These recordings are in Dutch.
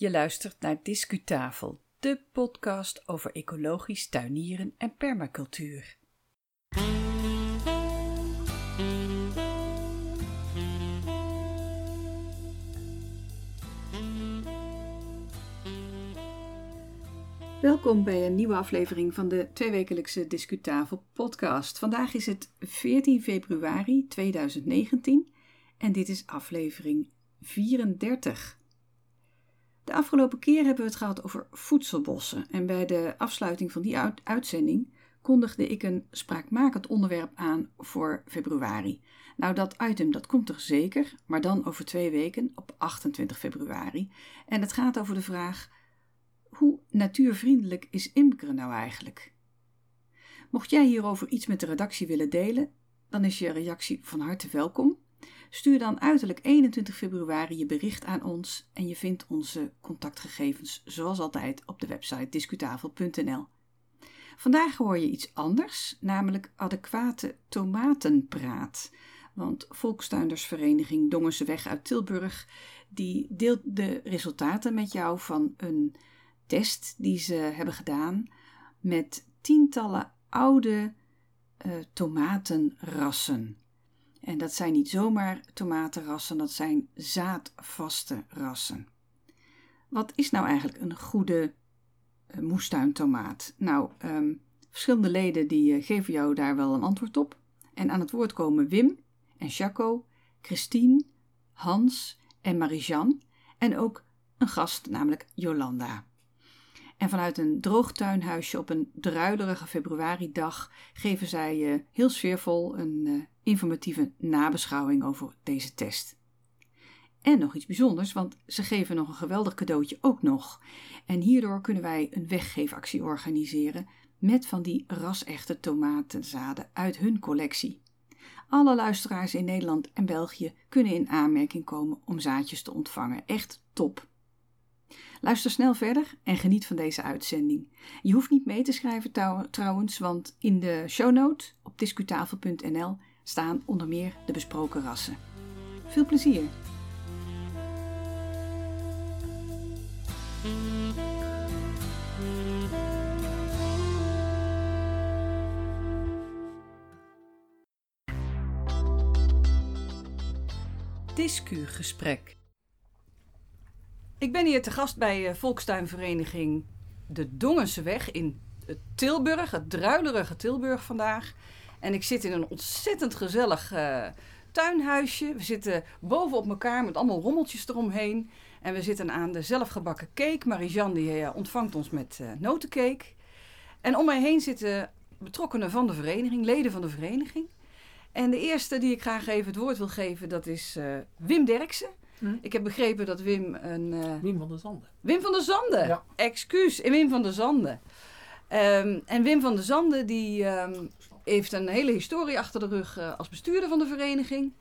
Je luistert naar Discutafel, de podcast over ecologisch tuinieren en permacultuur. Welkom bij een nieuwe aflevering van de tweewekelijkse Discutafel podcast. Vandaag is het 14 februari 2019 en dit is aflevering 34. De afgelopen keer hebben we het gehad over voedselbossen en bij de afsluiting van die uitzending kondigde ik een spraakmakend onderwerp aan voor februari. Nou, dat item dat komt er zeker, maar dan over twee weken op 28 februari. En het gaat over de vraag: hoe natuurvriendelijk is imkeren nou eigenlijk? Mocht jij hierover iets met de redactie willen delen, dan is je reactie van harte welkom. Stuur dan uiterlijk 21 februari je bericht aan ons en je vindt onze contactgegevens zoals altijd op de website discutafel.nl. Vandaag hoor je iets anders, namelijk adequate tomatenpraat. Want Volkstuindersvereniging Dongenseweg uit Tilburg die deelt de resultaten met jou van een test die ze hebben gedaan met tientallen oude uh, tomatenrassen. En dat zijn niet zomaar tomatenrassen, dat zijn zaadvaste rassen. Wat is nou eigenlijk een goede uh, moestuintomaat? Nou, um, verschillende leden die uh, geven jou daar wel een antwoord op. En aan het woord komen Wim en Jaco, Christine, Hans en Marie-Jeanne en ook een gast, namelijk Jolanda. En vanuit een droogtuinhuisje op een druilerige februaridag geven zij uh, heel sfeervol een uh, informatieve nabeschouwing over deze test. En nog iets bijzonders, want ze geven nog een geweldig cadeautje ook nog. En hierdoor kunnen wij een weggeefactie organiseren met van die rasechte tomatenzaden uit hun collectie. Alle luisteraars in Nederland en België kunnen in aanmerking komen om zaadjes te ontvangen. Echt top. Luister snel verder en geniet van deze uitzending. Je hoeft niet mee te schrijven trouwens, want in de shownote op discutafel.nl staan onder meer de besproken rassen. Veel plezier! Discugesprek ik ben hier te gast bij uh, Volkstuinvereniging De Dongenseweg in Tilburg, het druilerige Tilburg vandaag. En ik zit in een ontzettend gezellig uh, tuinhuisje. We zitten boven op elkaar met allemaal rommeltjes eromheen. En we zitten aan de zelfgebakken cake. Marie-Jeanne die, uh, ontvangt ons met notencake. En om mij heen zitten betrokkenen van de vereniging, leden van de vereniging. En de eerste die ik graag even het woord wil geven, dat is Wim Derksen. Hm? Ik heb begrepen dat Wim een... Uh... Wim van der Zanden. Wim van der Zanden. Ja. Excuus, Wim van der Zanden. Um, en Wim van der Zanden die um, heeft een hele historie achter de rug uh, als bestuurder van de vereniging.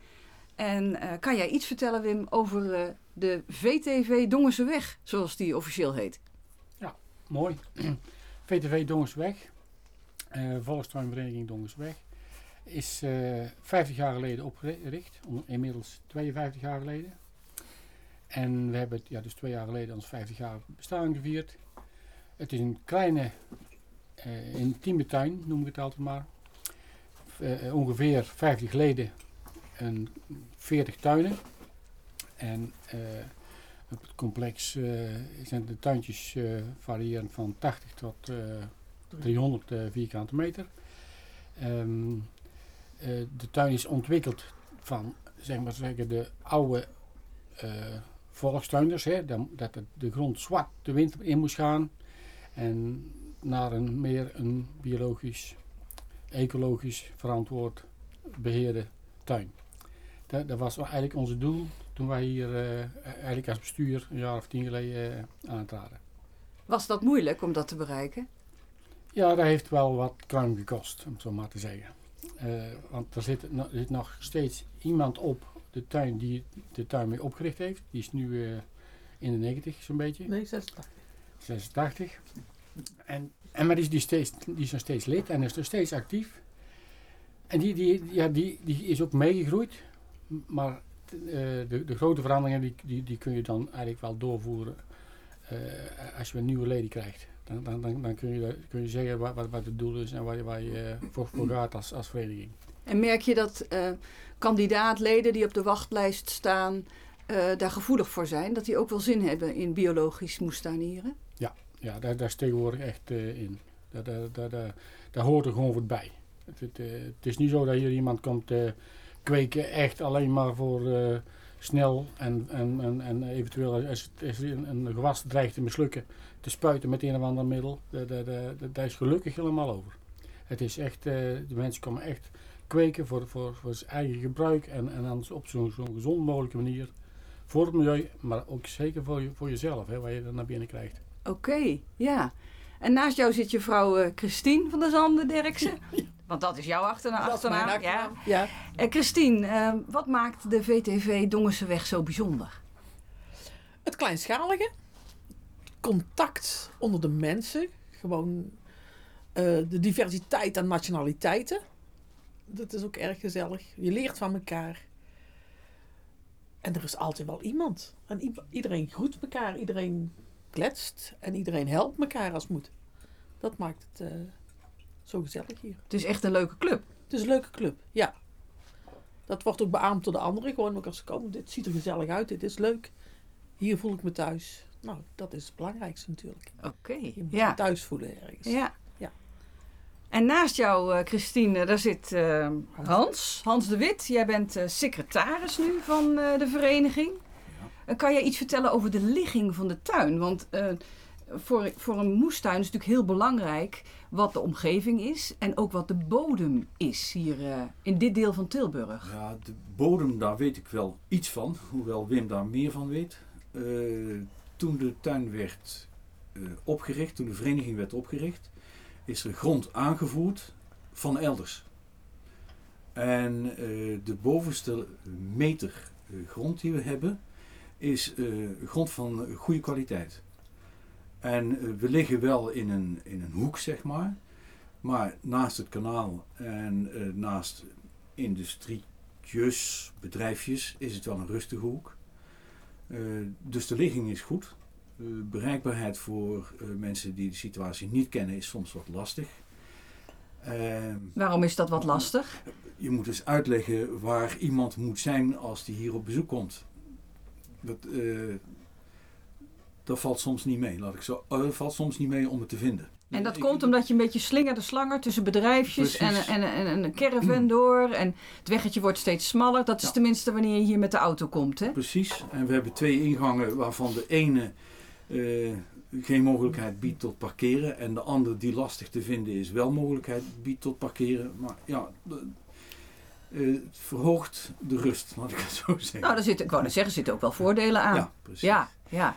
En uh, kan jij iets vertellen, Wim, over de VTV Dongenseweg, zoals die officieel heet? Ja, mooi. VTV Dongenseweg, Volkstuinvereniging Dongenseweg, is 50 jaar geleden opgericht, inmiddels 52 jaar geleden. En we hebben ja, dus twee jaar geleden ons 50 jaar bestaan gevierd. Het is een kleine, uh, intieme tuin, noem ik het altijd maar. Uh, ongeveer 50 leden en 40 tuinen. En uh, op het complex zijn de tuintjes variërend van 80 tot 300 vierkante meter. Um, de tuin is ontwikkeld van zeg maar zeggen, de oude volkstuinders, hè, dat de grond zwart de wind in moest gaan. En naar een meer een biologisch, ecologisch verantwoord beheerde tuin. Dat, dat was eigenlijk ons doel toen wij hier uh, eigenlijk als bestuur een jaar of tien geleden uh, aantraden. Was dat moeilijk om dat te bereiken? Ja, dat heeft wel wat kruim gekost, om zo maar te zeggen. Uh, want er zit, er zit nog steeds iemand op de tuin die de tuin mee opgericht heeft. Die is nu uh, in de 90 zo'n beetje. Nee, 86. 86. En, en maar die is, die, steeds, die is nog steeds lid en is nog steeds actief. En die, die, ja, die, die is ook meegegroeid. Maar uh, de, de grote veranderingen die, die, die kun je dan eigenlijk wel doorvoeren eh, als je een nieuwe lady krijgt, dan, dan, dan, dan kun, je, kun je zeggen wat, wat, wat het doel is en waar je, waar je eh, voor, voor gaat als, als vereniging. En merk je dat eh, kandidaatleden die op de wachtlijst staan eh, daar gevoelig voor zijn? Dat die ook wel zin hebben in biologisch moestuinieren? Ja, daar, daar is tegenwoordig echt eh, in. Daar, daar, daar, daar, daar hoort er gewoon wat bij. Het, het, het is niet zo dat hier iemand komt kweken echt alleen maar voor snel en, en, en, en eventueel als, het, als een, een gewas dreigt te mislukken te spuiten met een of ander middel. Daar, daar, daar, daar is gelukkig helemaal over. Het is echt, eh, de mensen komen echt kweken voor, voor, voor zijn eigen gebruik en, en dan op zo'n zo'n gezond mogelijke manier. Voor het milieu, maar ook zeker voor, je, voor jezelf, hè, waar je dan naar binnen krijgt. Oké, ja. En naast jou zit je vrouw eh, Christine van der Zanden Derksen. Want dat is jouw achterna Dat is mijn achternaam. Ja. achternaam. Ja. En Christine, wat maakt de VTV Dongenseweg zo bijzonder? Het kleinschalige. Contact onder de mensen. Gewoon eh, de diversiteit aan nationaliteiten. Dat is ook erg gezellig. Je leert van elkaar. En er is altijd wel iemand. En iedereen groet elkaar. Iedereen kletst. En iedereen helpt elkaar als moet. Dat maakt het eh, zo gezellig hier. Het is echt een leuke club. Het is een leuke club, ja. Dat wordt ook beaamd door de anderen. Gewoon ook als ze komen. Dit ziet er gezellig uit. Dit is leuk. Hier voel ik me thuis. Nou, dat is het belangrijkste natuurlijk. Oké, Je moet ja. je thuis voelen ergens. Ja. Ja. En naast jou, eh, Christine, daar zit eh, Hans. Hans de Wit. Jij bent eh, secretaris nu van eh, de vereniging. Eh, kan jij iets vertellen over de ligging van de tuin? Want eh, voor, voor een moestuin is het natuurlijk heel belangrijk wat de omgeving is en ook wat de bodem is hier eh, in dit deel van Tilburg. Ja, de bodem, daar weet ik wel iets van, hoewel Wim daar meer van weet. Eh, toen de tuin werd eh, opgericht, toen de vereniging werd opgericht, is er grond aangevoerd van elders. En eh, de bovenste meter eh, grond die we hebben, is grond van goede kwaliteit. En we liggen wel in een, in een hoek, zeg maar. Maar naast het kanaal en naast industrietjes, bedrijfjes, is het wel een rustige hoek. Eh, dus de ligging is goed. Eh, bereikbaarheid voor eh, mensen die de situatie niet kennen is soms wat lastig. Ehm, Waarom is dat wat lastig? je moet dus uitleggen waar iemand moet zijn als die hier op bezoek komt. Dat, dat valt soms niet mee, laat ik zo. Dat valt soms niet mee om het te vinden. En dat komt omdat je een beetje slingerde slanger tussen bedrijfjes en, Precies. en, en, en een caravan door. En het weggetje wordt steeds smaller. Dat is Ja. tenminste wanneer je hier met de auto komt. Hè? Precies. En we hebben twee ingangen waarvan de ene eh, geen mogelijkheid biedt tot parkeren. En de andere die lastig te vinden is wel mogelijkheid biedt tot parkeren. Maar ja, eh, het verhoogt de rust, laat ik het zo zeggen. Nou, daar zit, ik wou net zeggen, er zitten ook wel voordelen aan. ja, precies. ja, ja.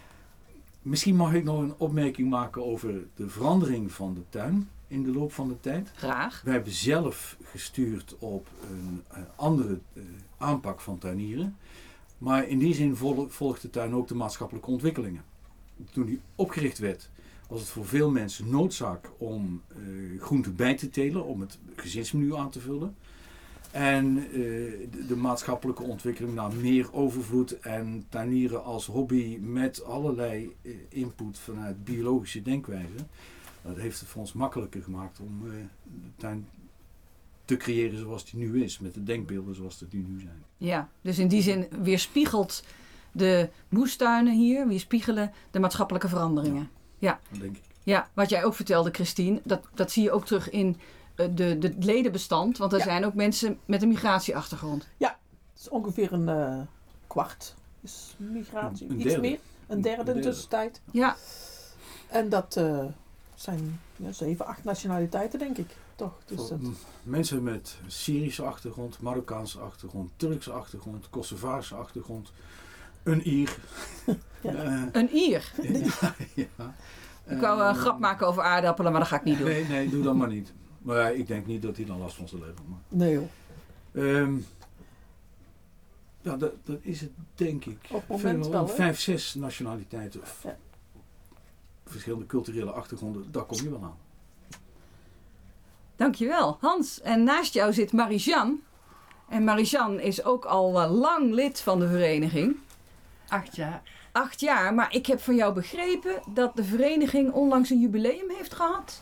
Misschien mag ik nog een opmerking maken over de verandering van de tuin in de loop van de tijd. graag. We hebben zelf gestuurd op een eh, andere eh, aanpak van tuinieren. Maar in die zin vol- volgt de tuin ook de maatschappelijke ontwikkelingen. Toen die opgericht werd, was het voor veel mensen noodzaak om eh groenten bij te telen, om het gezinsmenu aan te vullen. En eh, de, de maatschappelijke ontwikkeling naar meer overvloed en tuinieren als hobby met allerlei eh, input vanuit biologische denkwijze. Dat heeft het voor ons makkelijker gemaakt om eh, de tuin te creëren zoals die nu is. Met de denkbeelden zoals die nu zijn. Ja, dus in die zin weerspiegelt de moestuinen hier, weerspiegelen de maatschappelijke veranderingen. Dat denk ik. Ja, wat jij ook vertelde, Christine, dat, dat zie je ook terug in de, de het ledenbestand. Want er Ja. zijn ook mensen met een migratieachtergrond. Het is ongeveer een eh, kwart is migratie. Een Iets meer. Een derde in de derde. tussentijd. Ja, En dat eh, zijn ja, zeven, acht nationaliteiten, denk ik. Toch? Dus dat, mensen met Syrische achtergrond, Marokkaanse achtergrond, Turkse achtergrond, Kosovaarse achtergrond, een Ier. Ja. Eh, een Ier. ja, ja. Ik wou eh, een Eh, grap maken over aardappelen, maar dat ga ik niet doen. Nee, nee, doe dat maar niet. Maar ja, ik denk niet dat hij dan last van zijn leven maakt. nee joh. Ehm, ja, dat, dat is het denk ik. Op het moment wel, hè? Vijf, zes nationaliteiten. Of Ja. Verschillende culturele achtergronden, daar kom je wel aan. Dankjewel, Hans. En naast jou zit Marie-Jeanne. En Marie-Jeanne is ook al eh, lang lid van de vereniging. Acht jaar. Acht jaar, maar ik heb van jou begrepen dat de vereniging onlangs een jubileum heeft gehad.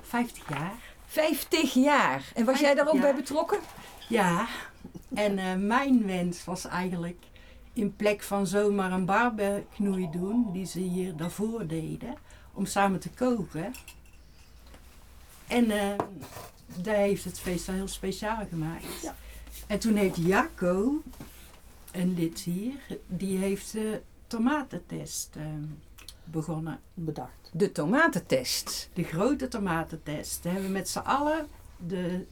50 jaar. 50 jaar. En was jij daar ook 50 bij betrokken? Ja. En eh, mijn wens was eigenlijk in plek van zomaar een barbecue doen, die ze hier daarvoor deden, om samen te koken. En eh daar heeft het feest wel heel speciaal gemaakt. Ja. En toen heeft Jacco, een lid hier, die heeft de tomatentest eh, begonnen. Bedacht. De tomatentest. De grote tomatentest. Daar hebben we met z'n allen de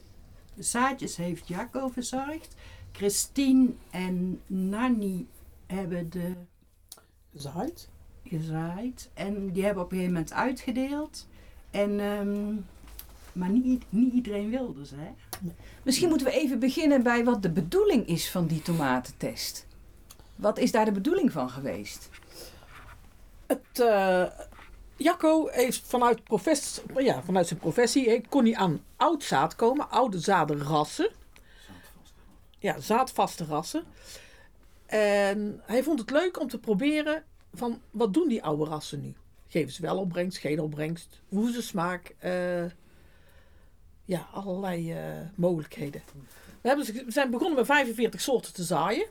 zaadjes heeft Jacco verzorgd. Christine en Nanny hebben de Zaaid. gezaaid. En die hebben op een gegeven moment uitgedeeld. En, ehm, maar niet, niet iedereen wilde ze. Hè? Misschien moeten we even beginnen bij wat de bedoeling is van die tomatentest. Wat is daar de bedoeling van geweest? Het, eh, Jacco heeft vanuit, profes, ja, vanuit zijn professie eh, kon hij aan oud zaad komen, oude zadenrassen. Ja, zaadvaste rassen. En hij vond het leuk om te proberen van wat doen die oude rassen nu? Geven ze wel opbrengst, geen opbrengst, hoe ze smaak. eh, ja, allerlei eh, mogelijkheden. We, hebben, zijn begonnen met 45 soorten te zaaien.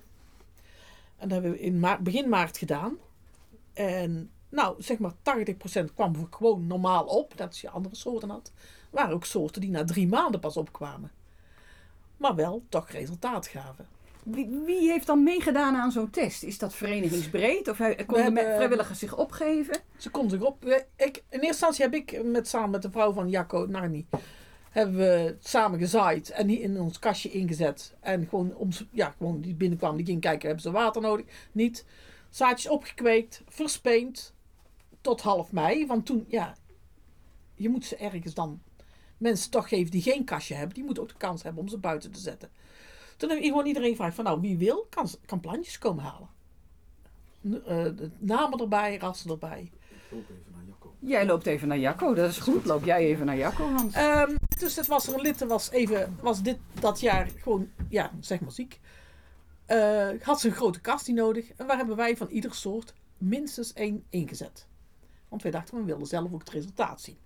En dat hebben we in begin maart gedaan. En nou, zeg maar 80% kwam gewoon normaal op, net als je andere soorten had. Er waren ook soorten die na drie maanden pas opkwamen. Maar wel toch resultaat gaven. Wie, wie heeft dan meegedaan aan zo'n test? Is dat verenigingsbreed? Of konden hebben- me- vrijwilligers zich opgeven? Ze kon zich op. Ik, in eerste instantie heb ik met, samen met de vrouw van Jacco Narni hebben we samen gezaaid en die in ons kastje ingezet. En gewoon, om, ja, gewoon die binnenkwam, die ging kijken, hebben ze water nodig? Niet. Zaadjes opgekweekt, verspeend tot half mei. Want toen, ja, je moet ze ergens dan mensen toch geven die geen kastje hebben. Die moeten ook de kans hebben om ze buiten te zetten. Toen heb ik gewoon iedereen gevraagd van nou, wie wil, kan, kan plantjes komen halen. N- eh, de namen erbij, rassen erbij. Ook even naar Jacco. Jij loopt even naar Jacco, dat is goed. Loop jij even naar Jacco, Hans? Ehm, dus het was er een lid, was even, was dit dat jaar gewoon, ja, zeg maar ziek. Eh, had ze een grote kast die nodig. En waar hebben wij van ieder soort minstens één ingezet. Want wij dachten, we wilden zelf ook het resultaat zien.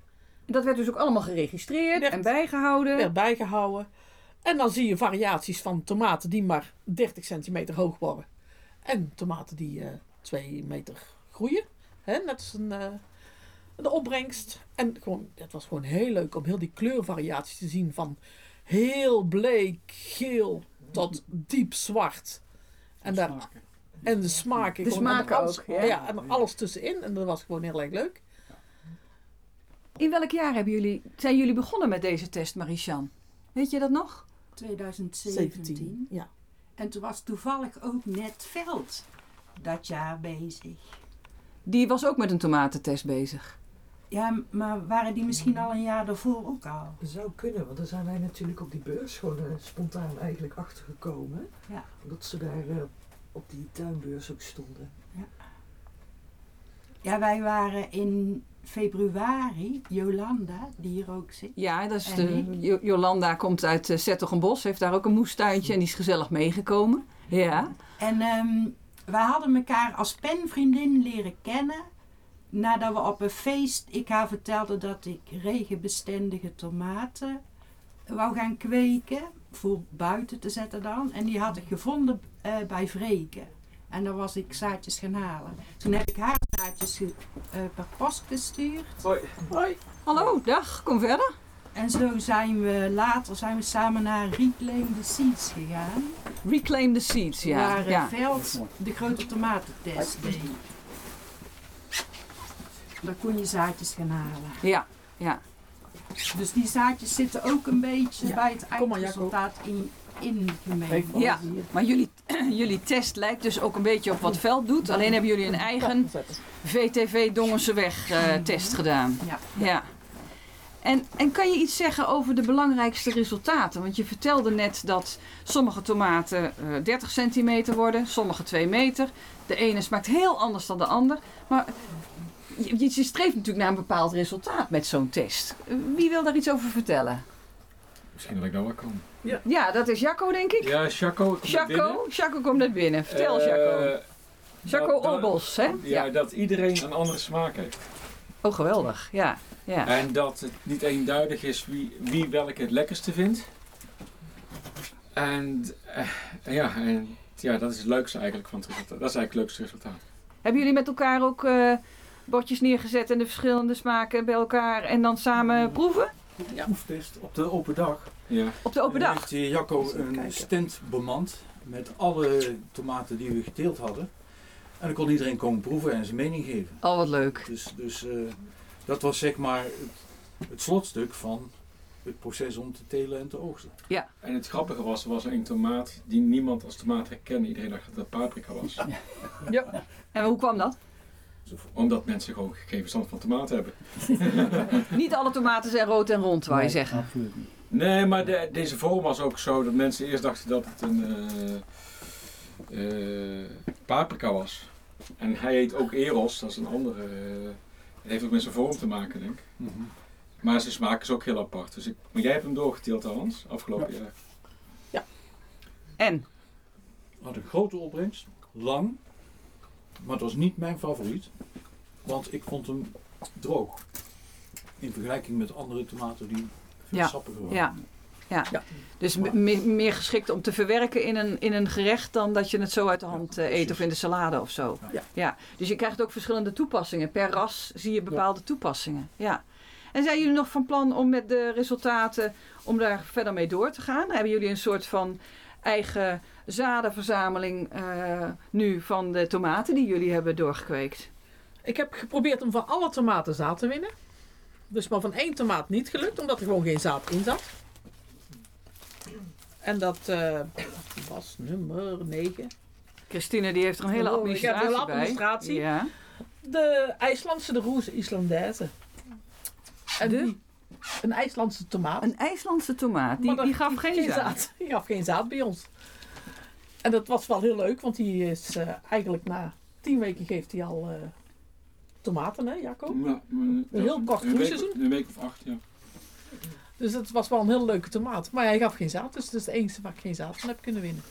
Dat werd dus ook allemaal geregistreerd Werd- en bijgehouden. Werd bijgehouden. En dan zie je variaties van tomaten die maar 30 centimeter hoog worden. En tomaten die eh 2 meter groeien. Hè, net als een, eh, de opbrengst. En gewoon, het was gewoon heel leuk om heel die kleurvariaties te zien. Van heel bleek geel tot diep zwart. En, daar. En de smaken. De alles, ook, ja. ja. en alles tussenin. En dat was gewoon heel erg leuk. In welk jaar hebben jullie, zijn jullie begonnen met deze test, Marie-Jeanne? Weet je dat nog? 2017. Ja. En toen was toevallig ook net Veld dat jaar bezig. Die was ook met een tomatentest bezig. Ja, maar waren die misschien al een jaar daarvoor ook al? Dat zou kunnen, want daar zijn wij natuurlijk op die beurs gewoon spontaan eigenlijk achter gekomen. Ja. Dat ze daar eh, op die tuinbeurs ook stonden. Ja, wij waren in februari, Jolanda, die hier ook zit. Ja, dat is de, Jolanda komt uit uh, Zettogenbos, heeft daar ook een moestuintje en die is gezellig meegekomen. Ja. En ehm wij hadden elkaar als penvriendin leren kennen. Nadat we op een feest, ik haar vertelde dat ik regenbestendige tomaten wou gaan kweken. Voor buiten te zetten dan. En die had ik gevonden eh, bij Vreken. En daar was ik zaadjes gaan halen. Toen heb ik haar zaadjes eh, per post gestuurd. Hoi. Hallo, dag, kom verder. En zo zijn we later zijn we samen naar Reclaim the Seeds gegaan. Reclaim the seeds, ja. waar eh, ja. Veld de grote tomatentest deed. Daar kon je zaadjes gaan halen. Ja, ja. Dus die zaadjes zitten ook een beetje Ja, bij het eindresultaat in, ingemengd. Even Ja. Maar jullie, jullie test lijkt dus ook een beetje op wat Veld doet. Alleen hebben jullie een eigen. VTV Dongenseweg eh test gedaan. Ja. Ja. En, en kan je iets zeggen over de belangrijkste resultaten? Want je vertelde net dat sommige tomaten eh 30 centimeter worden, sommige 2 meter. De ene smaakt heel anders dan de ander. Maar je, je streeft natuurlijk naar een bepaald resultaat met zo'n test. Wie wil daar iets over vertellen? Misschien dat ik nou wel kan. Ja, dat is Jacco, denk ik. Ja, binnen. Jacco, Jacco komt net binnen. Vertel, Eh, Jacco. Jaco dat- dat- hè? Ja, dat iedereen een andere smaak heeft. Oh, geweldig. Ja, ja. En dat het niet eenduidig is wie, wie welke het lekkerste vindt. En, eh, ja, en ja, dat is het leukste eigenlijk van het resultaat. Dat is eigenlijk het leukste resultaat. Hebben jullie met elkaar ook eh, bordjes neergezet en de verschillende smaken bij elkaar en dan samen proeven? Proeftest op de open dag. Ja. Op de open En dag? heeft eh, Jacco een kijken. stand bemand met alle tomaten die we geteeld hadden. En dan kon iedereen komen proeven en zijn mening geven. Oh, wat leuk. Dus, dus eh, dat was zeg maar het, het slotstuk van het proces om te telen en te oogsten. En het grappige was, er was een tomaat die niemand als tomaat herkende. Iedereen dacht dat het paprika was. En hoe kwam dat? Omdat mensen gewoon geen verstand van tomaten hebben. Niet alle tomaten zijn rood en rond, wou je zeggen. Absoluut niet. Nee, maar de- deze vorm was ook zo dat mensen eerst dachten dat het een eh, eh, paprika was. En hij heet ook Eros, dat is een andere. eh, het heeft ook met zijn vorm te maken, denk ik. Maar zijn smaak is ook heel apart. Dus ik, maar jij hebt hem doorgeteeld, Hans, afgelopen jaar. En? Had een grote opbrengst, lang, maar het was niet mijn favoriet. Want ik vond hem droog. In vergelijking met andere tomaten die veel Ja, sappiger waren. Ja. Ja. Ja. Dus me- me- meer geschikt om te verwerken in een, in een gerecht dan dat je het zo uit de hand eh, eet of in de salade of zo. Ja. Ja. Dus je krijgt ook verschillende toepassingen. Per ras zie je bepaalde toepassingen. Ja. En zijn jullie nog van plan om met de resultaten om daar verder mee door te gaan? Hebben jullie een soort van eigen zadenverzameling eh, nu van de tomaten die jullie hebben doorgekweekt? Ik heb geprobeerd om van alle tomaten zaad te winnen. Dus maar van één tomaat niet gelukt, omdat er gewoon geen zaad in zat. En dat eh, was nummer 9. Christine die heeft er een hele Oh, ik heb een administratie hele administratie. bij. Ja. De IJslandse, de Roes Islandaise. En De? die, een IJslandse tomaat. Een IJslandse tomaat, die, die gaf geen, zaad. Die gaf geen zaad bij ons. En dat was wel heel leuk, want die is eh, eigenlijk na tien weken geeft hij al eh, tomaten, hè Jacco? Ja, maar dat heel kort een week, groeiseizoen? een week of acht, ja. Dus het was wel een heel leuke tomaat. Maar hij gaf geen zaad, dus dat is het enige waar ik geen zaad van heb kunnen winnen.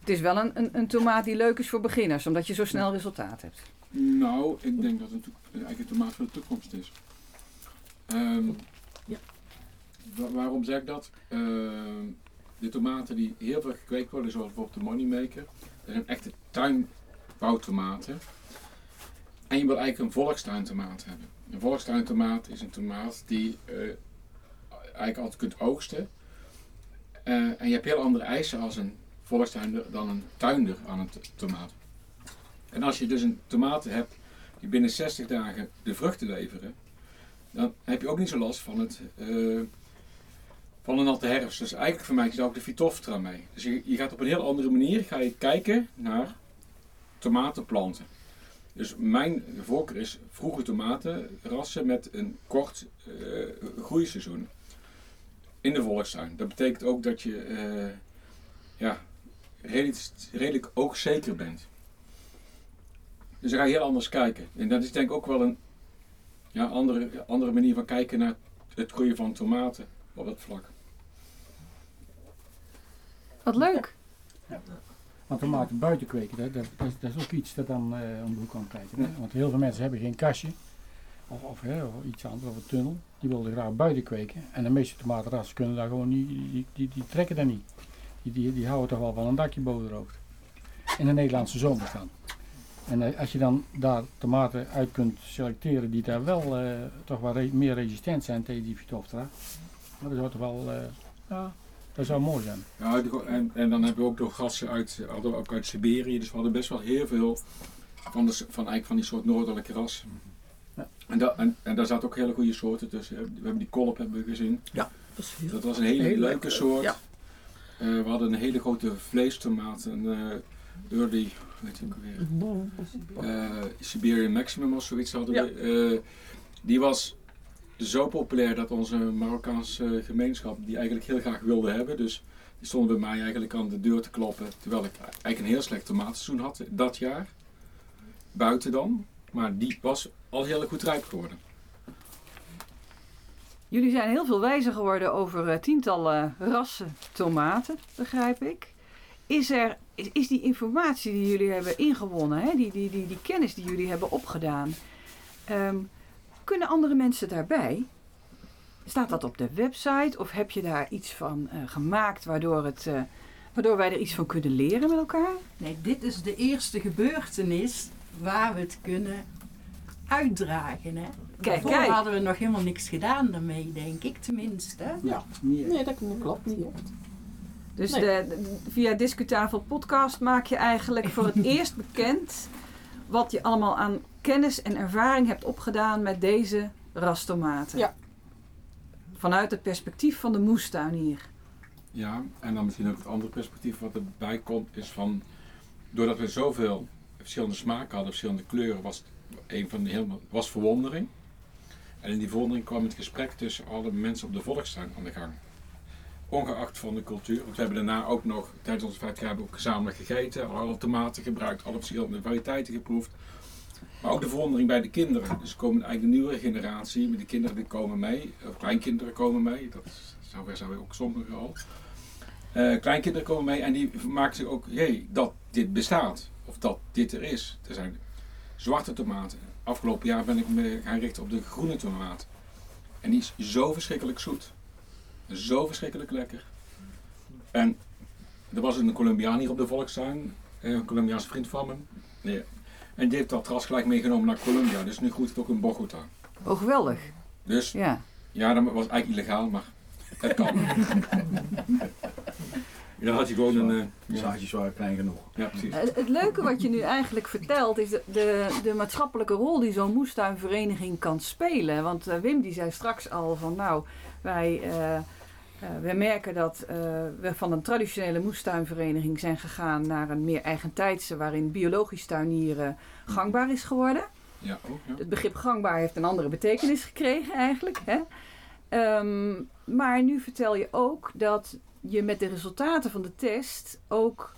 Het is wel een, een, een tomaat die leuk is voor beginners, omdat je zo snel resultaat hebt. Nou, ik denk dat het een een tomaat van de toekomst is. Ehm, wa- waarom zeg ik dat? Ehm, de tomaten die heel veel gekweekt worden, zoals bijvoorbeeld de Moneymaker, dat zijn echte tuinbouwtomaten. En je wil eigenlijk een volkstuintomaat hebben. Een volkstuintomaat is een tomaat die eh, eigenlijk altijd kunt oogsten. Eh, en je hebt heel andere eisen als een volkstuinder dan een tuinder aan een tomaat. En als je dus een tomaat hebt die binnen 60 dagen de vruchten leveren, dan heb je ook niet zo last van, het, eh, van een natte herfst. Dus eigenlijk vermijd je daar ook de Phytophthora mee. Dus je, je gaat op een heel andere manier ga je kijken naar tomatenplanten. Dus mijn voorkeur is vroege tomatenrassen met een kort eh, groeiseizoen in de volkstuin. Dat betekent ook dat je eh, ja, redelijk, redelijk ook zeker bent. Dus dan ga je heel anders kijken. En dat is denk ik ook wel een ja, andere, andere manier van kijken naar het groeien van tomaten op dat vlak. Wat leuk. Want tomaten buiten kweken, dat, dat, dat, is- dat is ook iets dat dan eh om de hoek kan kijken. Hè? Want heel veel mensen hebben geen kastje. Of, of, hè, of iets anders, of een tunnel. Die willen graag buiten kweken. En de meeste tomatenrassen kunnen daar gewoon niet, die, die, die trekken daar niet. Die, die, die houden toch wel van een dakje hoofd. In de Nederlandse zomer dan. En eh, als je dan daar tomaten uit kunt selecteren die daar wel eh, toch wel re- meer resistent zijn tegen die Phytophthora. Dat zou toch wel, eh, ja, dat zou mooi zijn. Ja, en, en dan hebben we ook nog gassen uit, hadden we ook uit Siberië. Dus we hadden best wel heel veel van, de, van, eigenlijk van die soort noordelijke rassen. Ja. En, da, en, en daar zaten ook hele goede soorten tussen. We hebben die kolp hebben we gezien. Dat is heel- Dat was een hele Heel leuke leuk, soort. ja. Eh, we hadden een hele grote vleestomaat, een eh early, weet je ook alweer, eh Siberian Maximum of zoiets hadden we. Eh, die was zo populair dat onze Marokkaanse gemeenschap die eigenlijk heel graag wilde hebben. Dus die stonden bij mij eigenlijk aan de deur te kloppen, terwijl ik eigenlijk een heel slecht tomatenseizoen had dat jaar. Buiten dan. Maar die was al heel goed rijp geworden. Jullie zijn heel veel wijzer geworden over eh, tientallen rassen tomaten, begrijp ik. Is er is, die informatie die jullie hebben ingewonnen, hè? Die, die, die, die kennis die jullie hebben opgedaan, ehm, kunnen andere mensen daarbij? Staat dat op de website of heb je daar iets van eh, gemaakt waardoor, het, eh, waardoor wij er iets van kunnen leren met elkaar? Nee, dit is de eerste gebeurtenis waar we het kunnen uitdragen. Hè? Kijk, Daarvoor kijk. hadden we nog helemaal niks gedaan daarmee, denk ik tenminste. Ja, niet Nee, dat klopt niet echt. Dus Nee. de, de- via Discutafel podcast maak je eigenlijk voor het eerst bekend wat je allemaal aan kennis en ervaring hebt opgedaan met deze rastomaten. Ja. Vanuit het perspectief van de moestuin hier. Ja, en dan misschien ook het andere perspectief wat erbij komt, is van, doordat we zoveel verschillende smaken hadden, verschillende kleuren, was het een van de helemaal, was verwondering. En in die verwondering kwam het gesprek tussen alle mensen op de volkstuin aan de gang. Ongeacht van de cultuur, want we hebben daarna ook nog, tijdens onze 50 jaar hebben we ook gezamenlijk gegeten, alle tomaten gebruikt, alle verschillende variëteiten geproefd. Maar ook de verwondering bij de kinderen. Dus komen eigenlijk de nieuwe generatie, met de kinderen die komen mee, of kleinkinderen komen mee, dat zover zijn we ook sommigen al. Eh, kleinkinderen komen mee en die maken zich ook, jee, dat dit bestaat. Of dat dit er is. Er zijn zwarte tomaten. Afgelopen jaar ben ik me gaan richten op de groene tomaat. En die is zo verschrikkelijk zoet. Zo verschrikkelijk lekker. En er was een Colombiaan hier op de Volkstuin. eh, Een Colombiaanse vriend van me. En die heeft dat ras gelijk meegenomen naar Colombia. Dus nu groeit het ook in Bogota. Oh, geweldig. Dus Ja. ja, dat was eigenlijk illegaal, maar het kan. Ja, dan had je gewoon een... eh, ja, zaadjes waren klein genoeg. ja, precies. Het, het leuke wat je nu eigenlijk vertelt is de, de, de maatschappelijke rol die zo'n moestuinvereniging kan spelen. Want eh, Wim die zei straks al van nou, wij, eh, eh, wij merken dat eh, we van een traditionele moestuinvereniging zijn gegaan naar een meer eigentijdse waarin biologisch tuinieren gangbaar is geworden. Ja, ook, ja. Het begrip gangbaar heeft een andere betekenis gekregen eigenlijk. Hè? Ehm, maar nu vertel je ook dat je met de resultaten van de test ook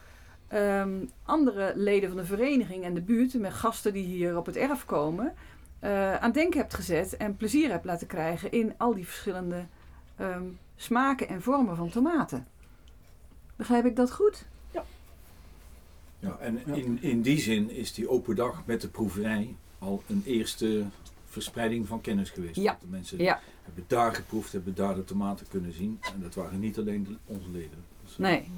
ehm, andere leden van de vereniging en de buurt, met gasten die hier op het erf komen, eh, aan denken hebt gezet en plezier hebt laten krijgen in al die verschillende ehm, smaken en vormen van tomaten. Begrijp ik dat goed? Ja, en in, in die zin is die open dag met de proeverij al een eerste verspreiding van kennis geweest. Ja. Dat de mensen Ja. hebben daar geproefd, hebben daar de tomaten kunnen zien. En dat waren niet alleen de- onze leden. Dus, eh, Nee.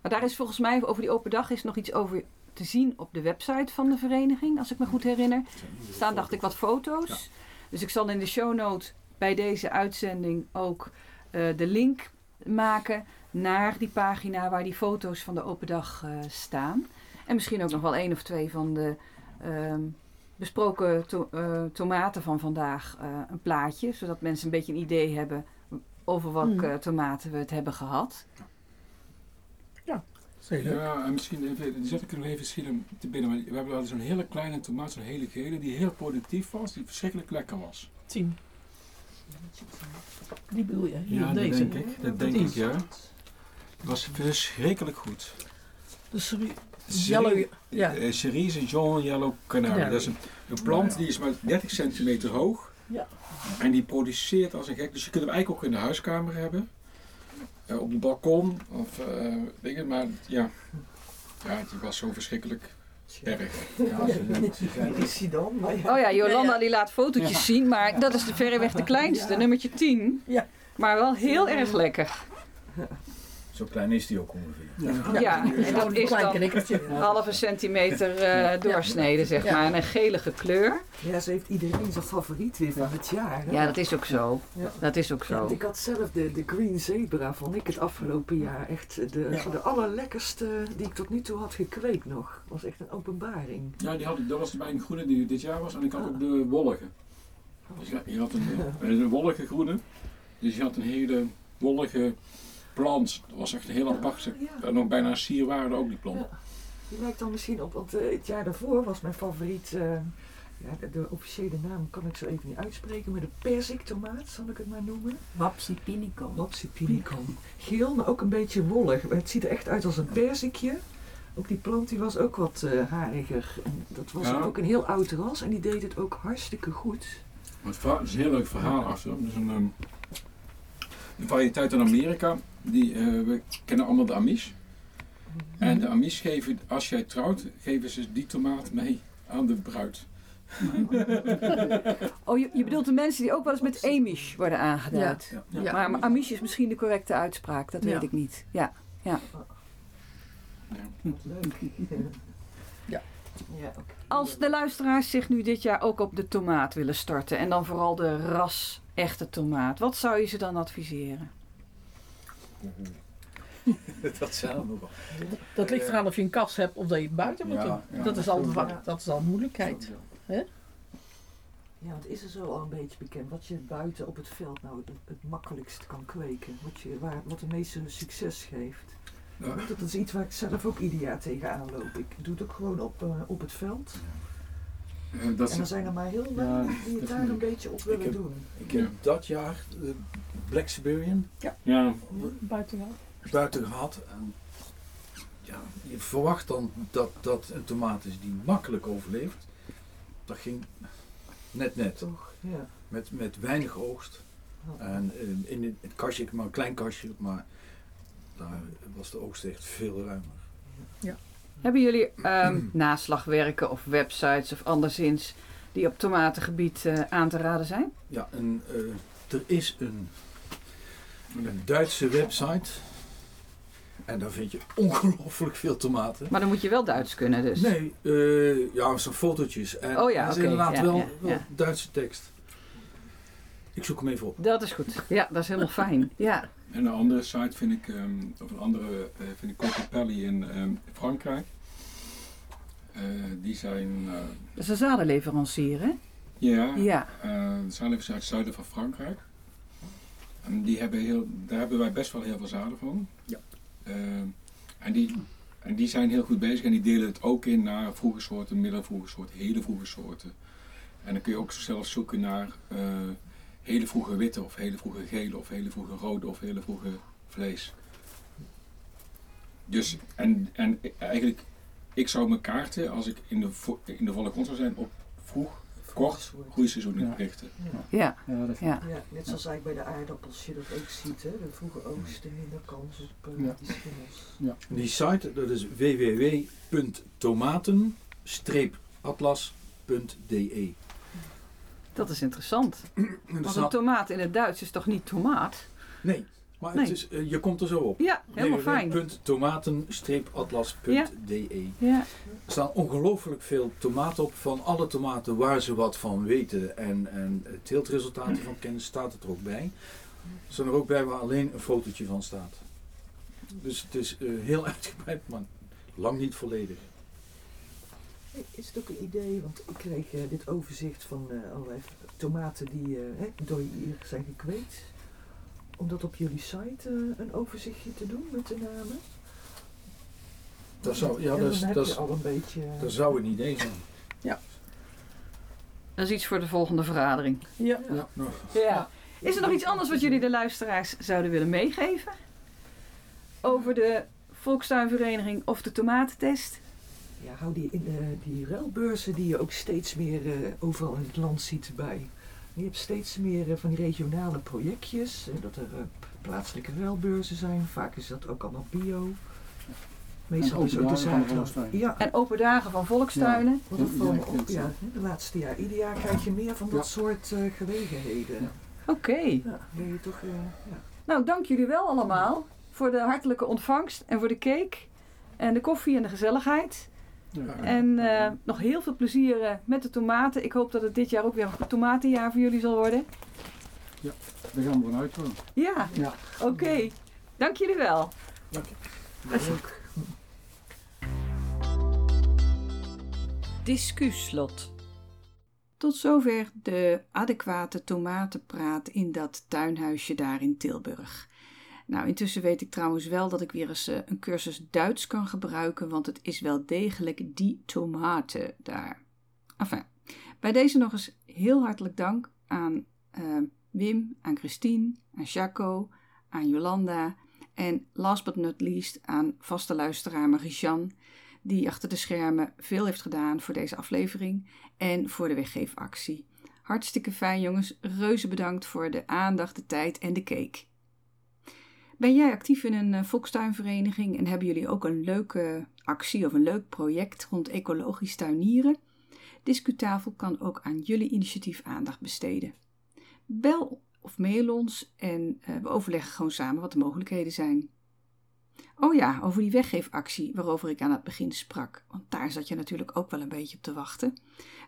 Maar daar is volgens mij over die open dag is nog iets over te zien op de website van de vereniging, als ik me goed herinner. Er staan, dacht ik, wat foto's. Dus ik zal in de show note bij deze uitzending ook eh, de link maken naar die pagina waar die foto's van de open dag eh, staan. En misschien ook nog wel één of twee van de ehm, besproken to- eh, tomaten van vandaag eh, een plaatje, zodat mensen een beetje een idee hebben over welke Hmm. tomaten we het hebben gehad. Zeker. Ja, en misschien even, die zet ik er nog even schieten te binnen. Maar we hebben wel zo'n hele kleine tomaat, zo'n hele gele, die heel productief was, die verschrikkelijk lekker was. Tien. Die bedoel je? Hier, Ja, dat deze. denk ik. Dat denk ik, ja. Was verschrikkelijk goed. De Yellow. Ja. eh, Cerise Jean Yellow Canary. Dat is een, een plant die is maar 30 centimeter hoog. Ja. En die produceert als een gek. Dus je kunt hem eigenlijk ook in de huiskamer hebben. Eh, op het balkon. Of eh dingen. Maar ja. Ja, die was zo verschrikkelijk. Ja, dan? Maar ja. Oh ja, Jolanda die laat fotootjes zien, maar dat is de verreweg de kleinste, nummertje 10. Ja. Maar wel heel erg lekker. Zo klein is die ook ongeveer. Ja, en dat is klein dan halve centimeter eh, doorsneden, zeg Ja. maar. En een gelige kleur. Ja, ze heeft iedereen zijn favoriet weer van het jaar. hè? Ja, dat is ook zo. Ja. Dat is ook Ja, zo. want ik had zelf de, de Green Zebra, vond ik het afgelopen jaar echt de, Ja. de allerlekkerste die ik tot nu toe had gekweekt nog. was echt een openbaring. Ja, die had, ik- dat was bij een groene die dit jaar was. En ik had ook de wollige. Dus ja, je had een, een wollige groene. Dus je had een hele wollige plant. Dat was echt een heel apart. Ja. En nog bijna een sierwaarde ook die plant. Ja. Die lijkt dan misschien op, want eh, het jaar daarvoor was mijn favoriet, eh, ja, de, de officiële naam kan ik zo even niet uitspreken, maar de perziktomaat zal ik het maar noemen. Wapsie pinico. Lopsy pinicum. Geel, maar ook een beetje wollig. Het ziet er echt uit als een perzikje. Ook die plant die was ook wat eh, hariger. En dat was Ja. ook een heel oud ras en die deed het ook hartstikke goed. Het is een heel leuk verhaal achter. Dus een, ehm, een variëteit in Amerika. Die, eh, we kennen allemaal de Amish. En de Amish geven, als jij trouwt, geven ze die tomaat mee aan de bruid. Oh, je, je bedoelt de mensen die ook wel eens met Amish worden aangeduid. Ja. Ja. Maar, maar Amish is misschien de correcte uitspraak, dat Ja. weet ik niet. Ja. Ja. Leuk. Ja. Ja. Als de luisteraars zich nu dit jaar ook op de tomaat willen starten en dan vooral de ras echte tomaat, wat zou je ze dan adviseren? dat zijn er nogal. Dat ligt eraan of je een kast hebt of dat je het buiten moet Ja, doen. ja. dat, is al Ja. dat is al een moeilijkheid. Ja, want is er zo al een beetje bekend wat je buiten op het veld nou het, het makkelijkst kan kweken? Wat, je, waar, wat de meeste succes geeft? Ja. Dat is iets waar ik zelf ook ieder jaar tegenaan loop. Ik doe het ook gewoon op, eh, op het veld. Eh, dat En er zijn er maar heel Ja, weinig die het daar een beetje op willen heb- doen. Ik heb Ja. dat jaar de Black Siberian ja, Buiten wel. buiten gehad. En ja, je verwacht dan dat dat een tomaat is die makkelijk overleeft. Dat ging net net. Toch? Ja. Met, met weinig oogst. En eh, in het, het kastje, ik heb maar een klein kastje, maar daar was de oogst echt veel ruimer. Hebben jullie ehm, naslagwerken of websites of anderszins die op tomatengebied eh, aan te raden zijn? Ja, en eh, er is een, een Duitse website. En daar vind je ongelooflijk veel tomaten. Maar dan moet je wel Duits kunnen dus. Nee, eh, ja, zo'n fotootjes. En Oh ja, er inderdaad ja, wel, ja, wel. Duitse tekst. Ik zoek hem even op. Dat is goed. Ja, dat is helemaal fijn. Ja. En een andere site vind ik, ehm, of een andere eh, vind ik Cocopelli in ehm, Frankrijk. Eh, die zijn, eh, Dat is een zadenleverancier, hè? ja, Ja. even uit het zuiden van Frankrijk. En die hebben heel, daar hebben wij best wel heel veel zaden van. Ja. En, die, en die zijn heel goed bezig en die delen het ook in naar vroege soorten, middelvroege soorten, hele vroege soorten. En dan kun je ook zelfs zoeken naar hele vroege witte of hele vroege gele of hele vroege rode of hele vroege vlees. Dus, en, en eigenlijk, ik zou mijn kaarten, als ik in de, vo- in de volle grond zou zijn, op vroeg, kort groeiseizoen Ja. richten. Ja. Ja, dat Ja. Ja, net zoals eigenlijk bij de aardappels je dat ook ziet, hè? de vroege oogsten, minder kans op Ja. die schimmels. Die site, dat is www.tomaten-atlas.de. Dat is interessant. Er Want een tomaat in het Duits is toch niet tomaat? Nee, maar Nee. Het is, eh, je komt er zo op. Ja, helemaal fijn. www.tomaten-atlas.de. Ja. Er staan ongelooflijk veel tomaten op. Van alle tomaten waar ze wat van weten en, en teeltresultaten van kennen, staat het er ook bij. Er staan er ook bij waar alleen een fotootje van staat. Dus het is eh, heel uitgebreid, maar lang niet volledig. Is het ook een idee, want ik kreeg eh, dit overzicht van eh, allerlei tomaten die eh, hè, door je hier zijn gekweekt. Om dat op jullie site een overzichtje te doen met de namen? Dat zou, ja, dat, is, dat, is- al een beetje... dat zou een idee zijn. Dat is iets voor de volgende vergadering. Ja. Ja, Ja. Is er nog iets anders wat jullie de luisteraars zouden willen meegeven? Over de Volkstuinvereniging of de tomatentest? Ja, hou die, in, eh, die ruilbeurzen die je ook steeds meer eh, overal in het land ziet bij. Je hebt steeds meer eh, van die regionale projectjes, dat er eh, plaatselijke ruilbeurzen zijn. Vaak is dat ook allemaal bio. Meestal is ook de. Volkstuin. Ja, En open dagen van volkstuinen? Ja, vallen ja, op, klopt, ja, ja. de laatste jaar. Ieder jaar krijg je meer van dat soort eh, gelegenheden. Ja. Oké. Ja, wil je toch, ja. Nou, dank jullie wel allemaal voor de hartelijke ontvangst en voor de cake en de koffie en de gezelligheid. Ja. En eh, nog heel veel plezier eh, met de tomaten. Ik hoop dat het dit jaar ook weer een tomatenjaar voor jullie zal worden. Daar gaan we vanuit hoor. Ja, Ja. oké. Dank jullie wel. leuk. Discuslot. Tot zover de adequate tomatenpraat in dat tuinhuisje daar in Tilburg. Nou, intussen weet ik trouwens wel dat ik weer eens eh, een cursus Duits kan gebruiken, want het is wel degelijk die tomaten daar. Enfin, bij deze nog eens heel hartelijk dank aan eh, Wim, aan Christine, aan Jaco, aan Jolanda en last but not least aan vaste luisteraar Marie-Jeanne, die achter de schermen veel heeft gedaan voor deze aflevering en voor de weggeefactie. Hartstikke fijn jongens, reuze bedankt voor de aandacht, de tijd en de cake. Ben jij actief in een eh, volkstuinvereniging en hebben jullie ook een leuke actie of een leuk project rond ecologisch tuinieren? Discutafel kan ook aan jullie initiatief aandacht besteden. Bel of mail ons en uh, we overleggen gewoon samen wat de mogelijkheden zijn. Oh ja, over die weggeefactie waarover ik aan het begin sprak, want daar zat je natuurlijk ook wel een beetje op te wachten.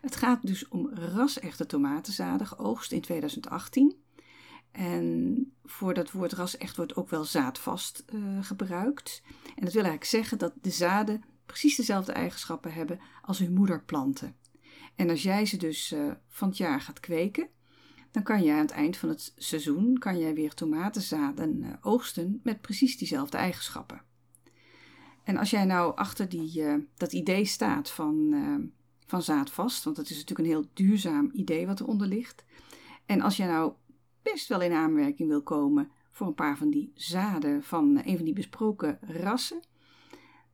Het gaat dus om rasechte tomatenzaden geoogst in 2018. En voor dat woord rasecht wordt ook wel zaadvast uh, gebruikt. En dat wil eigenlijk zeggen dat de zaden precies dezelfde eigenschappen hebben als hun moederplanten. En als jij ze dus uh, van het jaar gaat kweken, dan kan je aan het eind van het seizoen kan jij weer tomatenzaden uh, oogsten met precies diezelfde eigenschappen. En als jij nou achter die, dat idee staat van, van zaadvast, want dat is natuurlijk een heel duurzaam idee wat eronder ligt. En als jij nou best wel in aanmerking wil komen voor een paar van die zaden van een van die besproken rassen,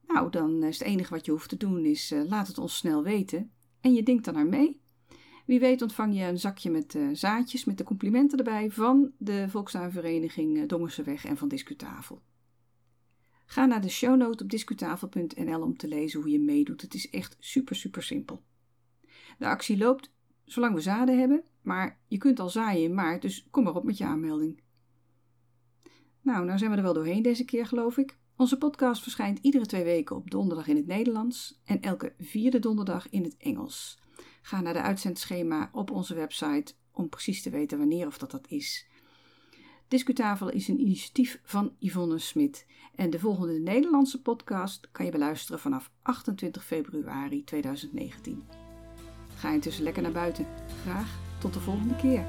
nou dan is het enige wat je hoeft te doen is laat het ons snel weten en je denkt dan naar mee. Wie weet ontvang je een zakje met uh, zaadjes met de complimenten erbij van de Volkstuinvereniging Dongerseweg en van Discutafel. Ga naar de shownote op discutafel.nl om te lezen hoe je meedoet. Het is echt super super simpel. De actie loopt zolang we zaden hebben, maar je kunt al zaaien in maart, dus kom maar op met je aanmelding. Nou, nou zijn we er wel doorheen deze keer geloof ik. Onze podcast verschijnt iedere twee weken op donderdag in het Nederlands en elke vierde donderdag in het Engels. Ga naar de uitzendschema op onze website om precies te weten wanneer of dat dat is. Discutafel is een initiatief van Yvonne Smit en de volgende Nederlandse podcast kan je beluisteren vanaf 28 februari 2019. Ga intussen lekker naar buiten. Graag tot de volgende keer.